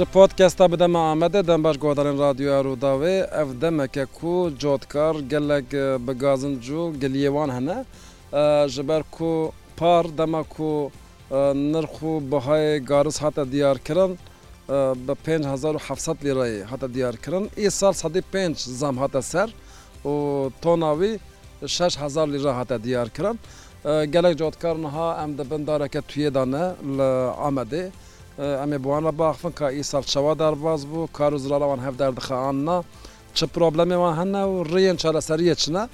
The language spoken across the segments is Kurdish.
Ji podkesta bi dema Amedê dembaş guhdarên Radyoya Rûdawê ev demek e ku cotkar gelek bi gazinc û giliyê wan hene ji ber ku par dema ku Nirx û bihayê garis hate diyarkirin bi pênc hezar û heft sed lîreyê hate diyarkirin. Îsal sedî pênc zam hate ser û tona wî şeş hezar lîre hate diyarkirin. Gelek cotkar niha em di bin dareke tuyê de ne li Amedê. Em ê bi wan re biaxivin ka îsal çawa derbas bû, kar û zirara wan hev derdixe an na. Çi problemên wan hene û rêyên çareseriyê çi ne?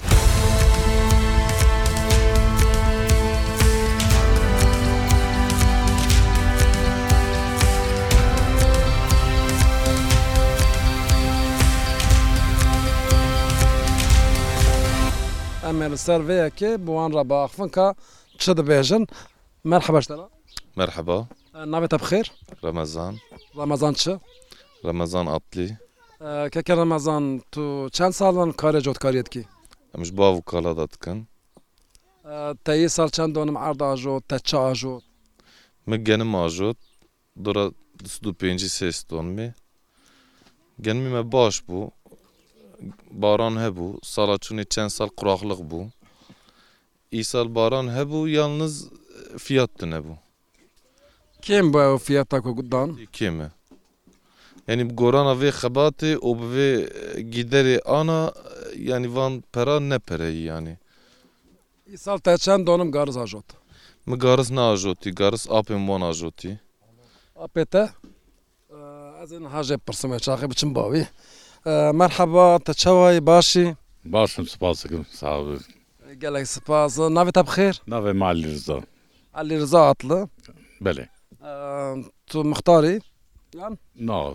Em ê li ser vê yekê bi wan re biaxivin ka çi dibêjin. Merheba ji te re. Merheba. Navê te bi xêr? Remezan. Remezan çi? Remezan Atlî. Keke Remezan tu çend sal in karê cotkariyê dikî? Em ji bav û kala de dikin. Te yê sal çend donim erd ajot, te çi ajot? Min genim ajot, Dora du sed û pêncî sê stonmê. Genimê me baş bû. Baran hebû. Sala çûnê çend sal quraxliq bû. Îsal baran hebû yalniz fiyat tune bû. Kêm bû ew fiyata ku dan? Kêm e. Yanî bi gorana vê xebatê û bi vê gîderê ana yanî van pera ne pereyî yanî. Îsal te çend donim garis ajot? Min garis neajotî, garis apên wan ajotî. Apê te? Ez ê niha jê bipirsim wê çaxê biçim ba wî. Merheba, te çawa yî, baş î? Baş im, sipas dikim, sax bi. Gelek sipas. Navê te bi xêr? Navê min Elî Riza. Elî Riza Atlı? Belê. Tu mixtar î yan? Na.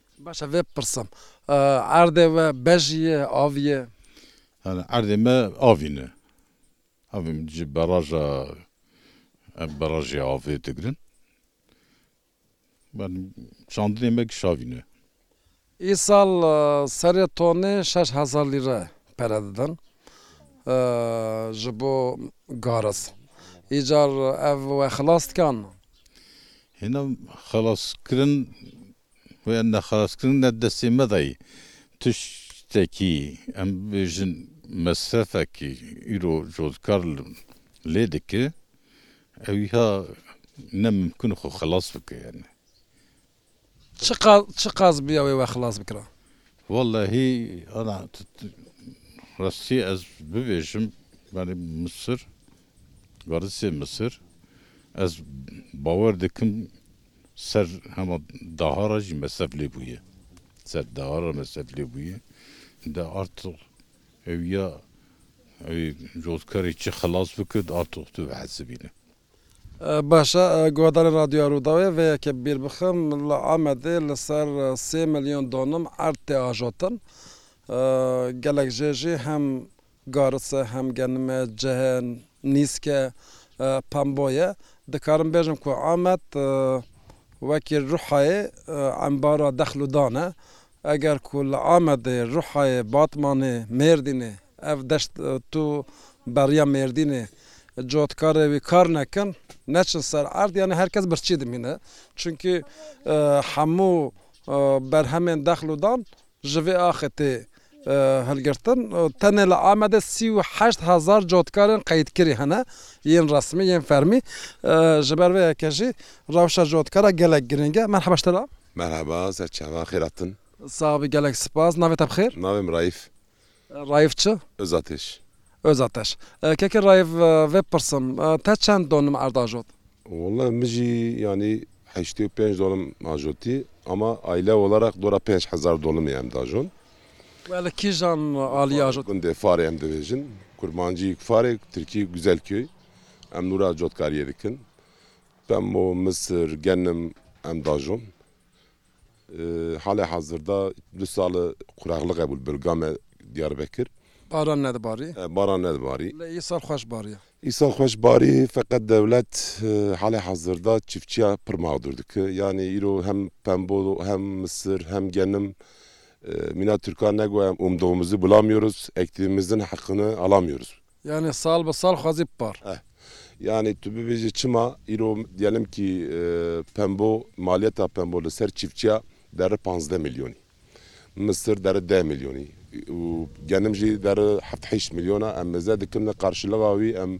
Baş e vê bipirsim. Erdê we bejî ye, avî ye? Hene erdê me avî ne. Avî min ji beraja em berajê avê digirin. Ben çandinê me kişavî ne. Îsal serê tonê şeş hezar lîre pere didin ji bo garis. Îcar ev we xilas dikan? Hêna xelaskirin Wê nexwazkirin ne destê me de ye. Tiştekî em bibêjin mesrefekî îro cotkar li lê dike, ew îha ne mimkun e xwe xilas bike yanî. Çi qas çi qas bûya wê we xilas bikira? Wellahî ana rastî ez bibêjim benê Misir, Garisê Misir ez bawer dikim Ser hema daha re jî mesef lê bûye. Ser daha re mesef lê bûye. De artix ew ya ew cotkarê çi xilas bikir de artix tu bihesibîne. Baş e, guhdarên Radyoya Rûdawê vê yekê bîr bixin, li Amedê li ser sê milyon donim erd tê ajotin. Gelek jê jî hem Garse, Hemgenime, Cehe, Nîske, Pemboye dikarim bêjim ku Amed wekî Ruhayê embara dexl û dan e. Eger ku li Amedê, Ruhayê, Batmanê, Mêrdînê ev deşt tu beriya Mêrdînê cotkarê wî kar nekin, neçin ser erd yanî her kes birçî dimîne. Çimkî hemû berhemên dexl û dan Ji vê axê tê hilgirtin tenê li Amedê sî û heşt hezar cotkarên qeydkirî hene, yên resmî yên fermî. Ji ber vê yekê jî rewşa cotkara gelek girîng e. Merheba ji te re. Merheba, ser çavan xêr hatin. Sax bi gelek sipas. Navê te bi xêr? Navê min Raif. Raif çi? Özateş. Özateş. Keke Raif vê pirsim, te çend donim erd ajot? Walla min jî yanî heştê û pênc donim ajotî ama aile olarak dora pênc hezar donimê em diajon. We li kîjan aliyê ajot? Gundê Farê em dibêjin. Kurmanciyîk Farê, tirkî Guzelköy. Em nûra ajotkariyê dikin. Pemmo, misir, genim em diajon. Halê hazirda du sal e quraxliq hebû li Bilgame Diyarbekir. Baran nedibarî. Baran nedibarî. Lê îsal xweş barî. Îsal xweş barî feqet dewlet halê hazirda çîfçiya pir mexdûr dike. Yanî îro hem pembo hem misir hem genim mîna tirkan ne got em umdogumuzî bulamyoruz, ekdîvimizin heqini alamyoruz. Yanî sal bi sal xwezî bipar. Eh. Yanî tu bibêjî çima îro diyelim kî pembo maliyeta pembo li ser çîfçiya deri panzdeh milyonî. Misir deri deh milyonî û genim jî deri heft heşt milyon a. Em mêze dikin li qarşiliqa wî em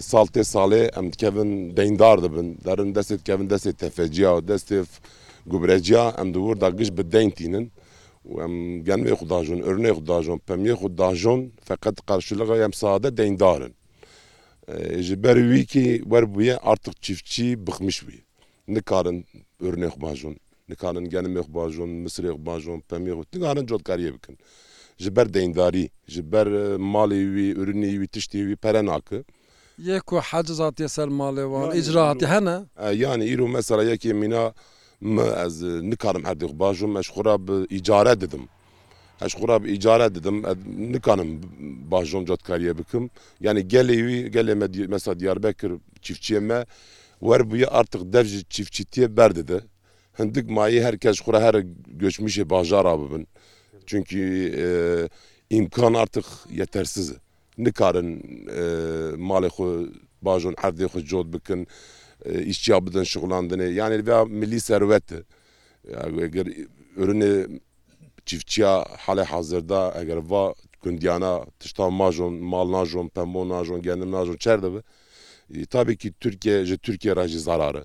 sal tê salê em dikevin deyndar dibin. Derin destê dikevin destê tefeciya û destê gubreciya. Em di wir de giş bi deyn tînin û em genmê xwe dajon, urnê xwe dajon, pemiyê xwe dajon feqet qarşiliqa em sade deyndar in. Ji ber wî kî wer bûye artik çîfçî bixmîş bûye. Nikarin urnê xwe bajon, nikarin genimê xwe bajon, misirê xwe bajon, pemiyê xwe, nikarin cotkariyê bikin. Ji ber deyndarî, ji ber malê wî, urnê wî, tiştê wî pere nake. Yê ku haciz hatiye ser malê wan îcra hatiye hene? Yanî îro mesela yekê mîna min ez nikarim erdê xwe baş bim ez ji xwe re bi îcare didim. Ez ji xwe re bi îcare didim nikarim baş bim catkariye bikim. Yanî gelê wî gelê me mesela Diyarbekir çîfçiyê me wer bûye artiq dev ji çîfçîtiyê berdide. Hindik mayê her kes ji xwe re here göçmişê bajara bibin. Çunkî îmkan artiq yetersiz e. nikarin malê xwe bajon erdê xwe cot bikin, îşçiya bidin şixulandinê. Yanê li vêya milî serwet e. Eger ûrinê çîfçiya halê hazirda eger va gundiyana tişta majon, mal najon, pembo najon, gendim najon çer dibe. Tabî kî Tirkiye ji Tirkiye re jî zarar e.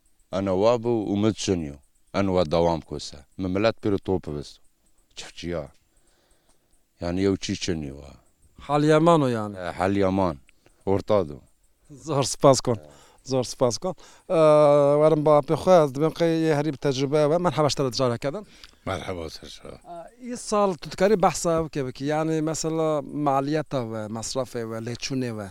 Eno wa bû û min çinî û eno wa dewam ko se. Min milet pêro top vist. Çix çiya. Yanî ew çî çinî wa. Haliya man o yanî. E, haliya man. Orta do. Zor sipas kon. Zor sipas kon. Werim bi apê xwe ez dibim qey yê herî bi tecrube ew e. Merheba ji te re careke din. Merheba serçe. Î sal tu dikarî behsa ew kê bikî? Yanî mesela maliyeta we, mesrefê we, lêçûnê we.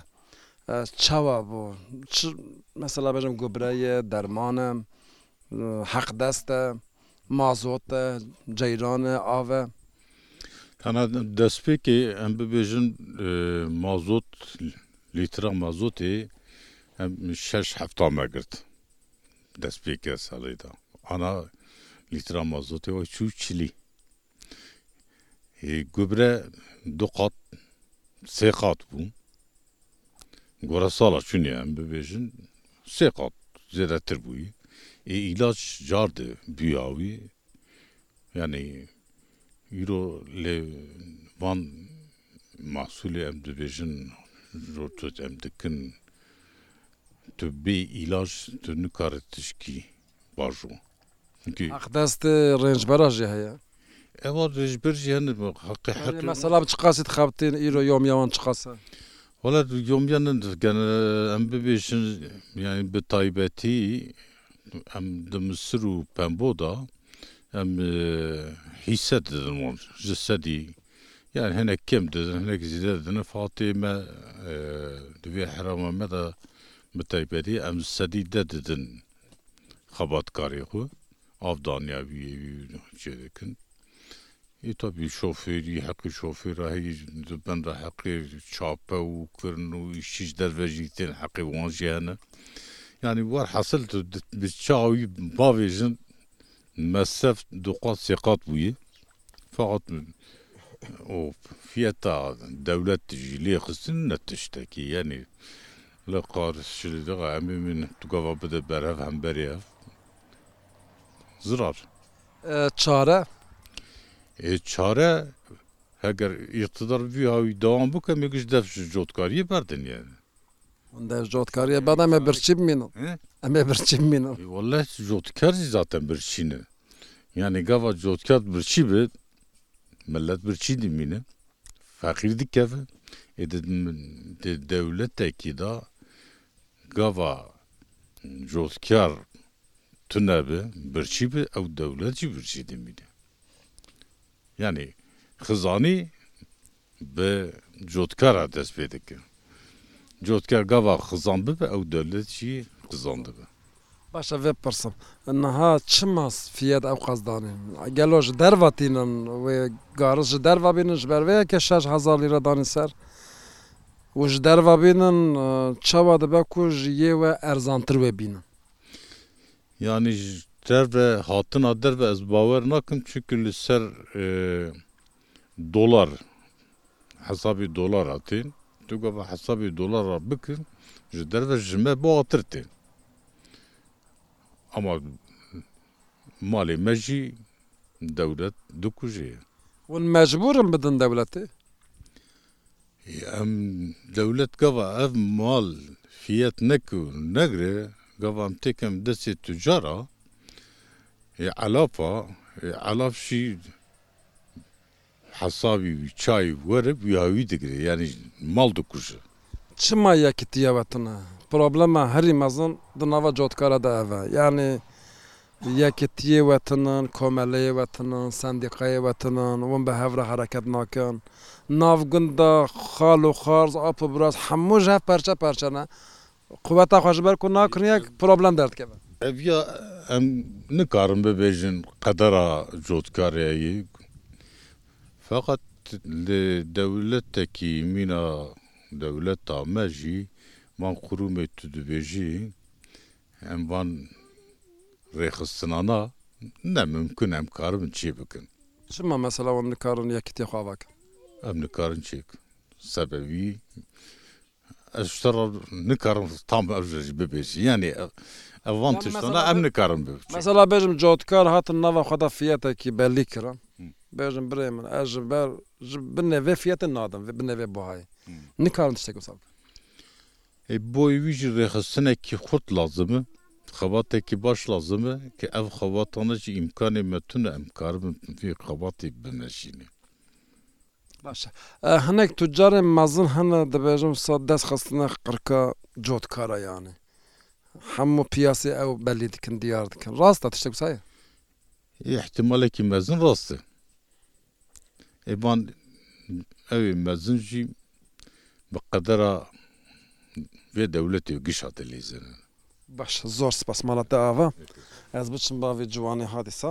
Çawa bo? Çi mesela bejim gubre ye, derman e, heqdest e, mazot e, ceyran e, av e? Tana destpêkê em bibêjin mazot lîtra mazotê em şeş hefta me girt destpêkê salê de. Ana lîtra mazotê we çû çilî. Gubre du qat, sê qat bû. Gora sala çûnê em bibêjin sê qat zêdetir bûyî. Ê îlac car di bûya wî. Yanî îro lê van mahsûlê em dibêjin îro tu em dikin tu bê îlac tu nikare tişkî. Bajo. Çünkü. Aqdest rêncbera jî heye. Eva rêncber jî hene bi heqê her türlü. Mesela bi çiqasî dixebitîn îro yomiya wan çiqas e? Wala yomiya ne gene em bibêjin yanî bi taybetî em di misir û pembo de em hîse didin wan ji sedî yanî hinek kêm didin hinek zîde didin fatê me di vê herêma me de bi taybetî em sedî deh didin xebatkarê xwe av daniya wî yê wî çê dikin. Yê tabî şofêrî heqê şofêra heyî di benda heqê çape û kirin û îşçî ji derve jî tên heqê wan jî hene. Yanî werhesil tu bi çawa wî bavêjin mesref du qat sê qat bûye. Feqet o fiyeta dewlet jî lê xistin ne tiştekî ye. Yanî Li Qariçilî de em bimînin tu gava bide berhev hemberî hev zirar. Çare? Ê çare heger îqtidar vî hawî dewam bike mêr giş dev ji cotkariyê berdinê. Dev ji cotkariyê berdin em ê birçî bimînin. Em ê birçî bimînin. Welleh cotkar jî zaten birçî ne. Yanî gava cotkar birçî be. Milet bir çî dimîne? Feqîr dikeve. Ê di di dewletekî de gava cotkar tune bi, birçî bi ew dewlet jî birçî dimîne. Yanî xizanî bi cotkar re dest pê dikin. Cotkar gava xizan bibe ew dewlet jî xizan dibe. Baş e vê pirsim. Niha çima Fiyad ewqas danî? Gelo ji derva tînin wê garis ji derva bînin ji ber vê ye ke şeş hezar lîre danî ser û ji derva bînin çawa dibe ku ji yê we erzantir wê bînin? Yanî ji derve hatina derve ez bawer nakim çunku li ser Dolar, hesabê dolar ra tên. Tu gava hesabê dolar ra bikin, ji derve ji me biatir tên. Ama malê me jî dewlet dikuje ye. Hûn mecbûr in bidin dewletê? Em dewlet gava ev mal fiyet neke û negire, gava em têken bi destê tucara. Ê elaf a, ê elaf jî Hesabî wî çayê were bûya wî digire yanî mal dikuje. Çima yekîtiye we tune? Problema herî mezin di nava cotkare de ev e. Yanî yekîtiyê we tinin, komeleyê we tinin, sendîkayê we tinin, win bi hev re hereket nakin. Nav gund de xal û xarz, ap û biraz hemû ji hev perçe perçe ne. Quweta xwe ji ber ku nakirin yek problem derdikeve. Eviya em nikarin bibêjin qedera cotkarê ye feqet li dewletekî mîna dewleta me jî van qurûmê tu dibêjî em van rêxistinana ne mimkin em karibin çê bikin. Çima mesela wan nikarin yekîtiya xwe ava kin? Em nikarin çê bikin sebevî Ez ji te re nikarim tam ev jî bibêjî. Yanî ev van tiştan e em nikarin bibêjin. Mesela bêjim cotkar hatin nava xwe de fiyetekî belî kirin. Bêjin birê min ez ji ber ji binê vê fiyetê nadim, vê binê vê buhayê. Nikarim tiştekî wisa bikim. Ê boyê wî jî rêxistinekî xurt lazim e. Xebatekî baş lazim e ke ev xebatan e ji îmkanê me tune em karibin vê xebatê bimejînin. Baş e. Hinek tucarên mezin hene dibêjin wisa dest xistine qirka cotkara yanî hemû piyasê ew belî dikin diyar dikin. Rast e tiştek wisa ye? Îhtimalekî mezin rast e. Ê van ew ê mezin jî bi qedera vê dewletê û giş hate lêzenin. Baş e. Zor sipas mala te ava. Ez biçim bavê ciwanê ha dîsa.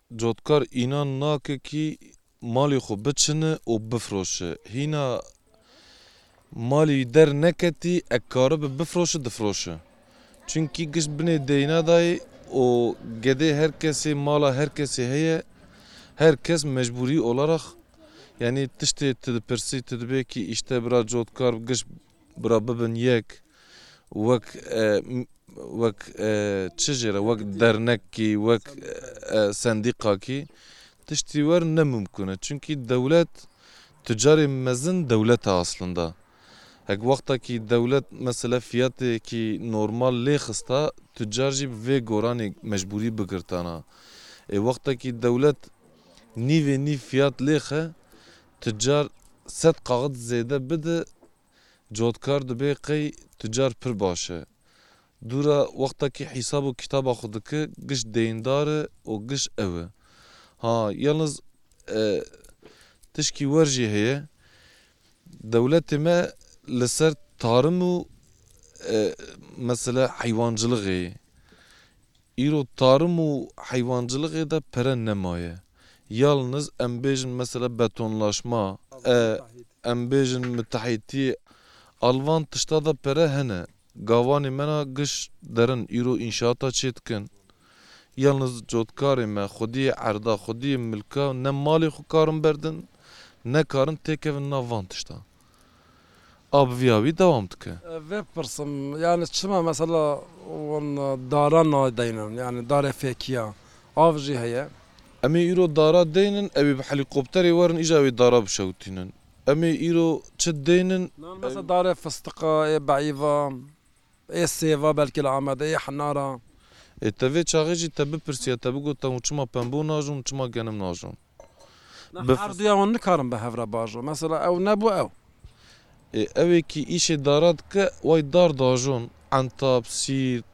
Cotkar înan nake kî malê xwe biçine û bifroşe. Hîna malê wî der neketî ek karibe bifroşe difroşe. Çunkî giş binê deyna dayê û gedê her kesê mala her kesê heye her kes mecbûrî olarak yanî tiştê tu dipirsî tu dibê kî îşte bira cotkar giş Bira bibin yek wek wek çi jê re wek dernekî wek sendîqakî tiştî wer ne mumkun e çunkî dewlet tucarê mezin dewlet e aslinda hek wexta kî dewlet mesela fiyatêkî normal lê xista tucar jî bi vê goranê mecbûrî bigirtana ê wexta kî dewlet nîvê nîv fiyat lê xe Tucar sed qaxit zêde bide codkar dibe qey tucar pir baş e. Dûra wextekî hîsab û kitaba xwe dike giş deyndar e û giş ew e. Ha yalnız tişkî wer jî heye dewletê me li ser tarim û mesela heywanciliğê yê. Îro tarim û heywanciliqê de pere nemaye. Yalniz em bêjin mesela betonlaşma e, em bêjin mitehîtî. Al van tişta de pere hene. Gavanê me na giş derin îro înşaata çê dikin. Yalniz cotkarê me xwediyê erda, xwediyê milka ne malê xwe karin berdin, ne karin têkevin nav van tiştan. A bi vîya wî dewam dike. Vê bipirsim, yanî çima mesela wan daran nadeynin, yanî darê fêkiya av jî heye? Em ê îro dara deynin, ew ê bi helîkopterê werin îja wê dara bişewitînin. Em ê îro çi deynin? Nan mesela darê fistiqa, ê beîva, ê sêva belkî li Amedê, ê hinara. Ê te vê çaxê jî te bipirsîya, te bigotin û çima pembo najon, çima genim najon? Bi herduya wan nikarim bi hev re baş bim. Mesela ew nebû ew. Ê ewekî îşê dara dike way dar dajon, Entab, Sîrt.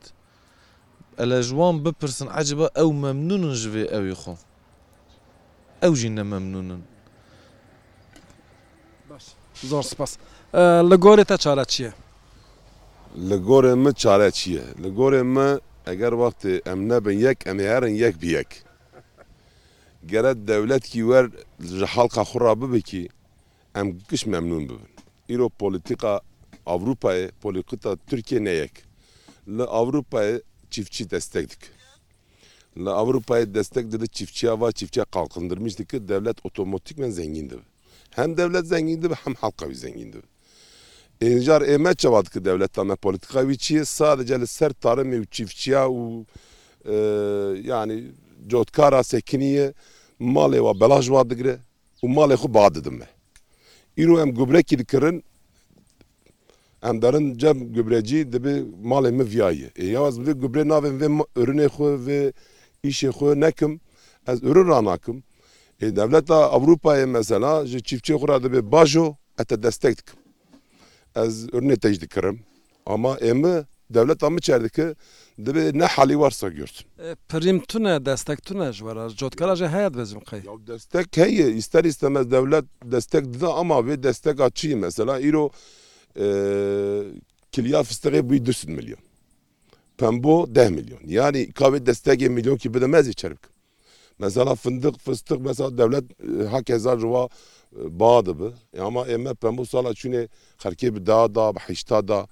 Ele ji wan bipirsin eciba ew memnûn in ji vê ewê xwe? Ew jî ne memnûn in. Baş, zor spas. Li gorê te çare çi ye? Li gorê min çare çi ye? Li gorê min eger wextê em nebin yek em ê herin yek bi yek. Gere dewlet kî wer ji halka xwe re bibe kî em giş memnûn bibin. Îro polîtîka Ewropayê polîqita Tirkiyê ne yek. Li Ewropayê çîfçî destek dike. Li Ewropayê destek dide çîfçiya va çîfçiya qalqindirmîş dike dewlet otomatîkmen zengîn dibe. Hem dewlet zengîn dibe hem halka wî zengîn dibe. Încar ê me çawa dike dewleta me polîtîkaya wî çi ye sadece li ser tarimê û çîfçiya û yanî cotkara sekinî ye malê wa belaj wa digire û malê xwe ba didin me. Îro em gubrekî dikirin em derin cem gubrecî dibê malê min viya ye. Ê ya ez vê gubrê navê vê urinê xwe vê îşê xwe nekim ez urin ranakim. Ê dewleta Ewropayê mesela ji çîfçê xwe re dibê bajo ez te destek dikim. Ez urnê te jî dikirim. Ama ê mi dewleta mi çer dike dibê ne halî war se girt. Pirîm tune, destek tune ji we re. Cotkara jî heye divê zû qey. Yaw destek heye, îster îstemez dewlet destek dide ama vê desteka çi ye? Mesela îro kiliya fistiqê bûyî du sed milyon. Pembo deh milyon. Yanî ka vê destegê milyonkî bide me ez ê çer bikim. Mesela findiq, fistiq mesela dewlet hak hezar ji wa ba dibi. Ê ama ê me pembo sala çûnê xelkê bi da da, bi heşta da.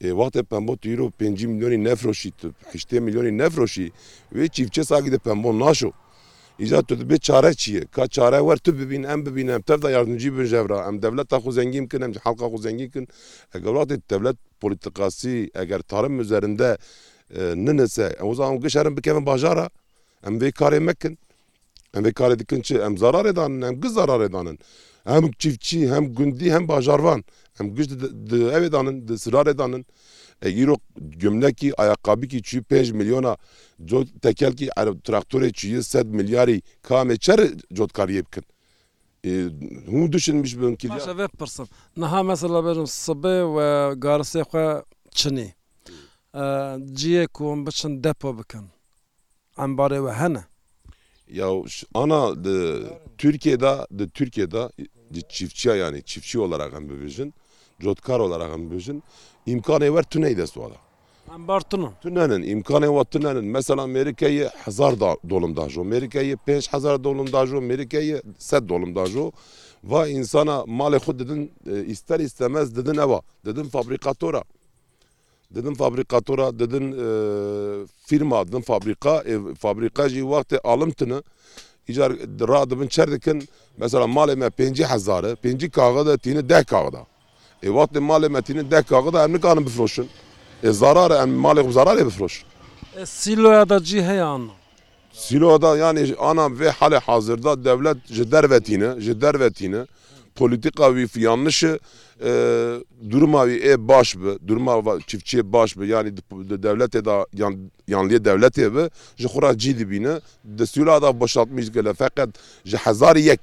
Ê wextê pembo tu îro pêncî milyonî nefiroşî, tu heştê milyonî nefiroşî, wê çîvçe sakî de pembo naşo. Îca tu dibê çare çi ye? Ka çare wer tu bibîn, em bibînin, em tev de yardimcî bibin ji hev re. Em dewleta xwe zengîn bikin, em xelka xwe zengîn bikin. Eger wextê dewlet polîtîkasî eger tarim üzerinde ninise o zaman giş herin bikevin bajara. Em vê karê mekin. Em vê karê dikin çi? Em zararê danin, em giş zararê danin. Hem çîfçî, hem gundî, hem bajarvan. Em giş di evê danin, di sirarê danin. Ê îro gumnekî ayaqabikî çû pênc milyona co tekelkî ero traktorê çûye sed milyarî ka em ê çer cotkariyê bikin? Ê hûn duşin mij bin kî. Başe vê bipirsim. Niha mesela bêjim sibê we garisê xwe çinî ciyê ku hûn biçin depo bikin. Em barê we hene. Ya ana di Tirkiyê de, di Tirkiyê de di çîfçiya yanî çîfçî olarak em bibêjin, cotkar olarak em bibêjin, îmkanê wer tuneyî dest wa de. Em bar tun in. Tunen in, îmkanê wa tunen in. Mesela mêrikeyê hezar dolim dajo, mêrikeyê pênc hezar dolim dajo, mêrikeyê sed dolim dajo. Va însana malê xwe didin îster îstemez didin eva, didin fabrîkatora. Didin fabrîkatora, didin fîrma, didin fabrîka, ê fabrîka jî wextê alim tune, îcar ra dibin çer dikin, mesela malê me pêncî hezar e, pêncî kaxid e tînin deh kaxid a. Ê wextê malê me tînin deh kaxid a em nikarin bifroşin. Ê zarar e em malê xwe bi zararê bifiroşin. Sîloya de cî heye anna? Sînoha da yanî ana vê halê hazir da dewlet ji derve tîne, ji derve tîne. Polîtîka wî yanliş e. Duruma wî ê baş bi, duruma çiftçiyê baş bi yanî di dewletê da yan yan li yê dewletê bi ji xwe re cî dibîne. Di sûla da boşaltmî zikê li feqet ji hezar yek.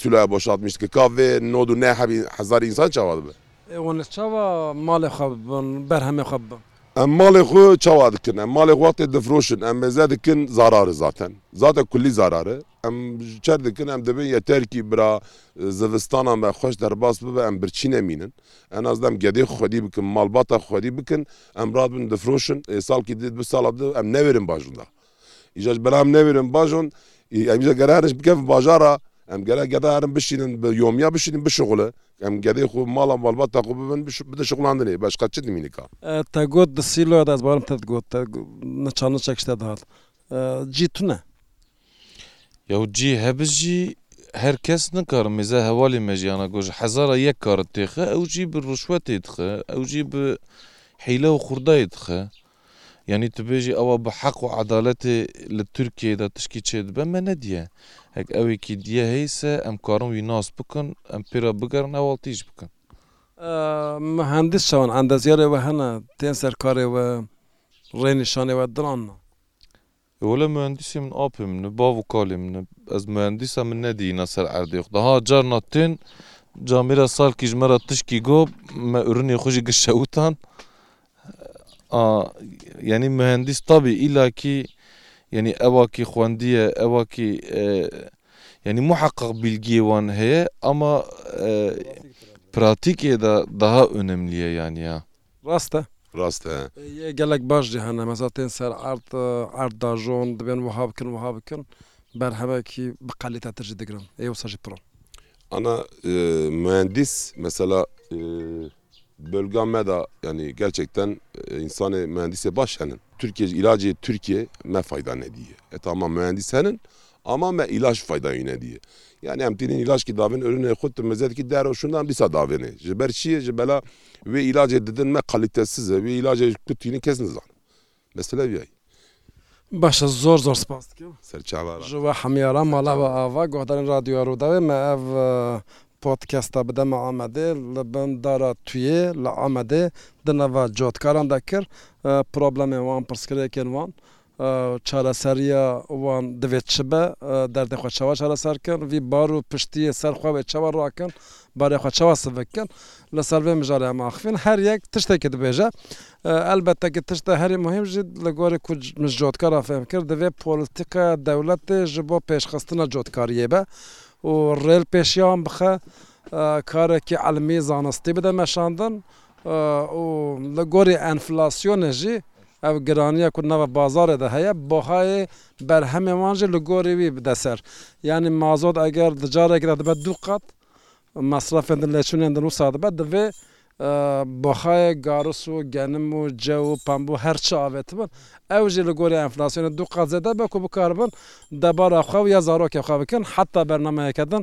Sûlaya boşaltmîş dike. Ka vê nod û neh hebî hezar însan çawa dibe? Ê wan ez çawa malê xwe bibim, berhemê xwe bibim? Em malê xwe çawa dikin? Em malê xwe wextê difiroşin em mêze dikin zarar e zaten. Zaten kulî zarar e. Em çer dikin em dibin yeterkî bira zivistana me xweş derbas bibe em birçî nemînin. En az dem gedê xwe xwedî bikin, malbata xwe xwedî bikin. Em radibin difiroşin. Ê salkî di, du sala di em newêrin bajin da. Îcar ji belav newêrin bajon. Em îcar gere herin bikevin bajara. Em gere geda herin bişînin bi yomiya bişînin bişuxule. Em gedê xwe bi mala malbata xwe bibin bide şuxulandinê. Baş qet çi dimîne ka. Te got di sîloya de ez barim te digot te niça niçek ji te dihat. Cî tune. Yaw cî hebi jî her kes nikare mêze hevalê me jî ana ku ji hezara yek kar têxe ew jî bi ruşwetê dixe ew jî bi hîle û xurdayê dixe. Yanî tu bêjî ewa bi heq û edaletê li Tirkiyeyê de tişkî çêdibe me nediye. Hek ewekî diye hêy se em karin wî nas bikin, em pê re bigerin ewal tê jî bikin. Mihendis çawan endezyarê we hene, tên ser karê we, rênîşanê we din anna? Wele muhendîsê min apê min e, bav û kalê min e. Ez muhendîsa min nedîyîna ser erdê xwe de. Ha carna tên, camîra Salkî ji me re tişkî got, me ûrinê xwe jî giş şewitan. A yanî muhendîs tabî îlakî yanî ewa kî xwendiye, ewa kî yanî muheqeq bîlgîyê wan heye ama pratîkê de daha onemlî ye yanî ya. Rast e. Rast e. Yê gelek baş jî hene. Mesela tên ser erd, erd dajon, dibên wiha bikin, wiha bikin. Berhemekî bi qelîtetir jî digirin. Yê wisa jî pir in. Ana muhendîs mesela bölga me de yanî gerçekten însanê muhendîsê baş henin. Tirkiyê jî îlacê Tirkiyê me fayda nedîye. Heta ma muhendîs henin Ama me îlaj feyda wî nedîye. Yanî em tînin îlajkî davên urûnê xwe tu mizet kî dero şûndan dîsa davênê. Ji ber çiyê? Ji bela wê îlajê didin me qalîtesiz e. Wê îlajê ku tînin kes nizane. Mesele vîya ye. Baş e zor zor spas dikim. Serçava ra. Ji we hemyaran mala we ava guhdarên radyoya Rûdawê me ev podkesta bi dema Amedê li bin dara tuyê li Amedê di nava cotkaran de kir. Problemên wan, pirsgirêkên wan Çareseriya wan divê çi be? Derdên xwe çawa çareser kin? Vî bar û piştiyê ser xwe wê çawa rakin? Barê xwe çawa sivik kin? Li ser vê mijarê em axivîn. Her yek tiştekî dibêje. Elbette ku tişta herî muhîm jî li gorî ku min ji cotkar re fêm kir divê polîtîkaya dewletê ji bo pêşxistina cotkariyê be û rêl pêşiya wan bixe, karekî elmî, zanistî bide meşandin û li gorî enflasyonê jî Ev giraniya ku di nava bazarê de heye, bahayê berhemên wan jî li gorî wî dide ser. Yanî mazot eger di carekî de dibe du qat, mesrefên din lêçûnên din wisa dibe, divê bahayê garis û genim û cew û pembû her çi avêtibin, ew jî li gorî enflasyonê du qat zêde be ku bikaribin debara xwe û ya zarokên xwe bikin, heta bernameyeke din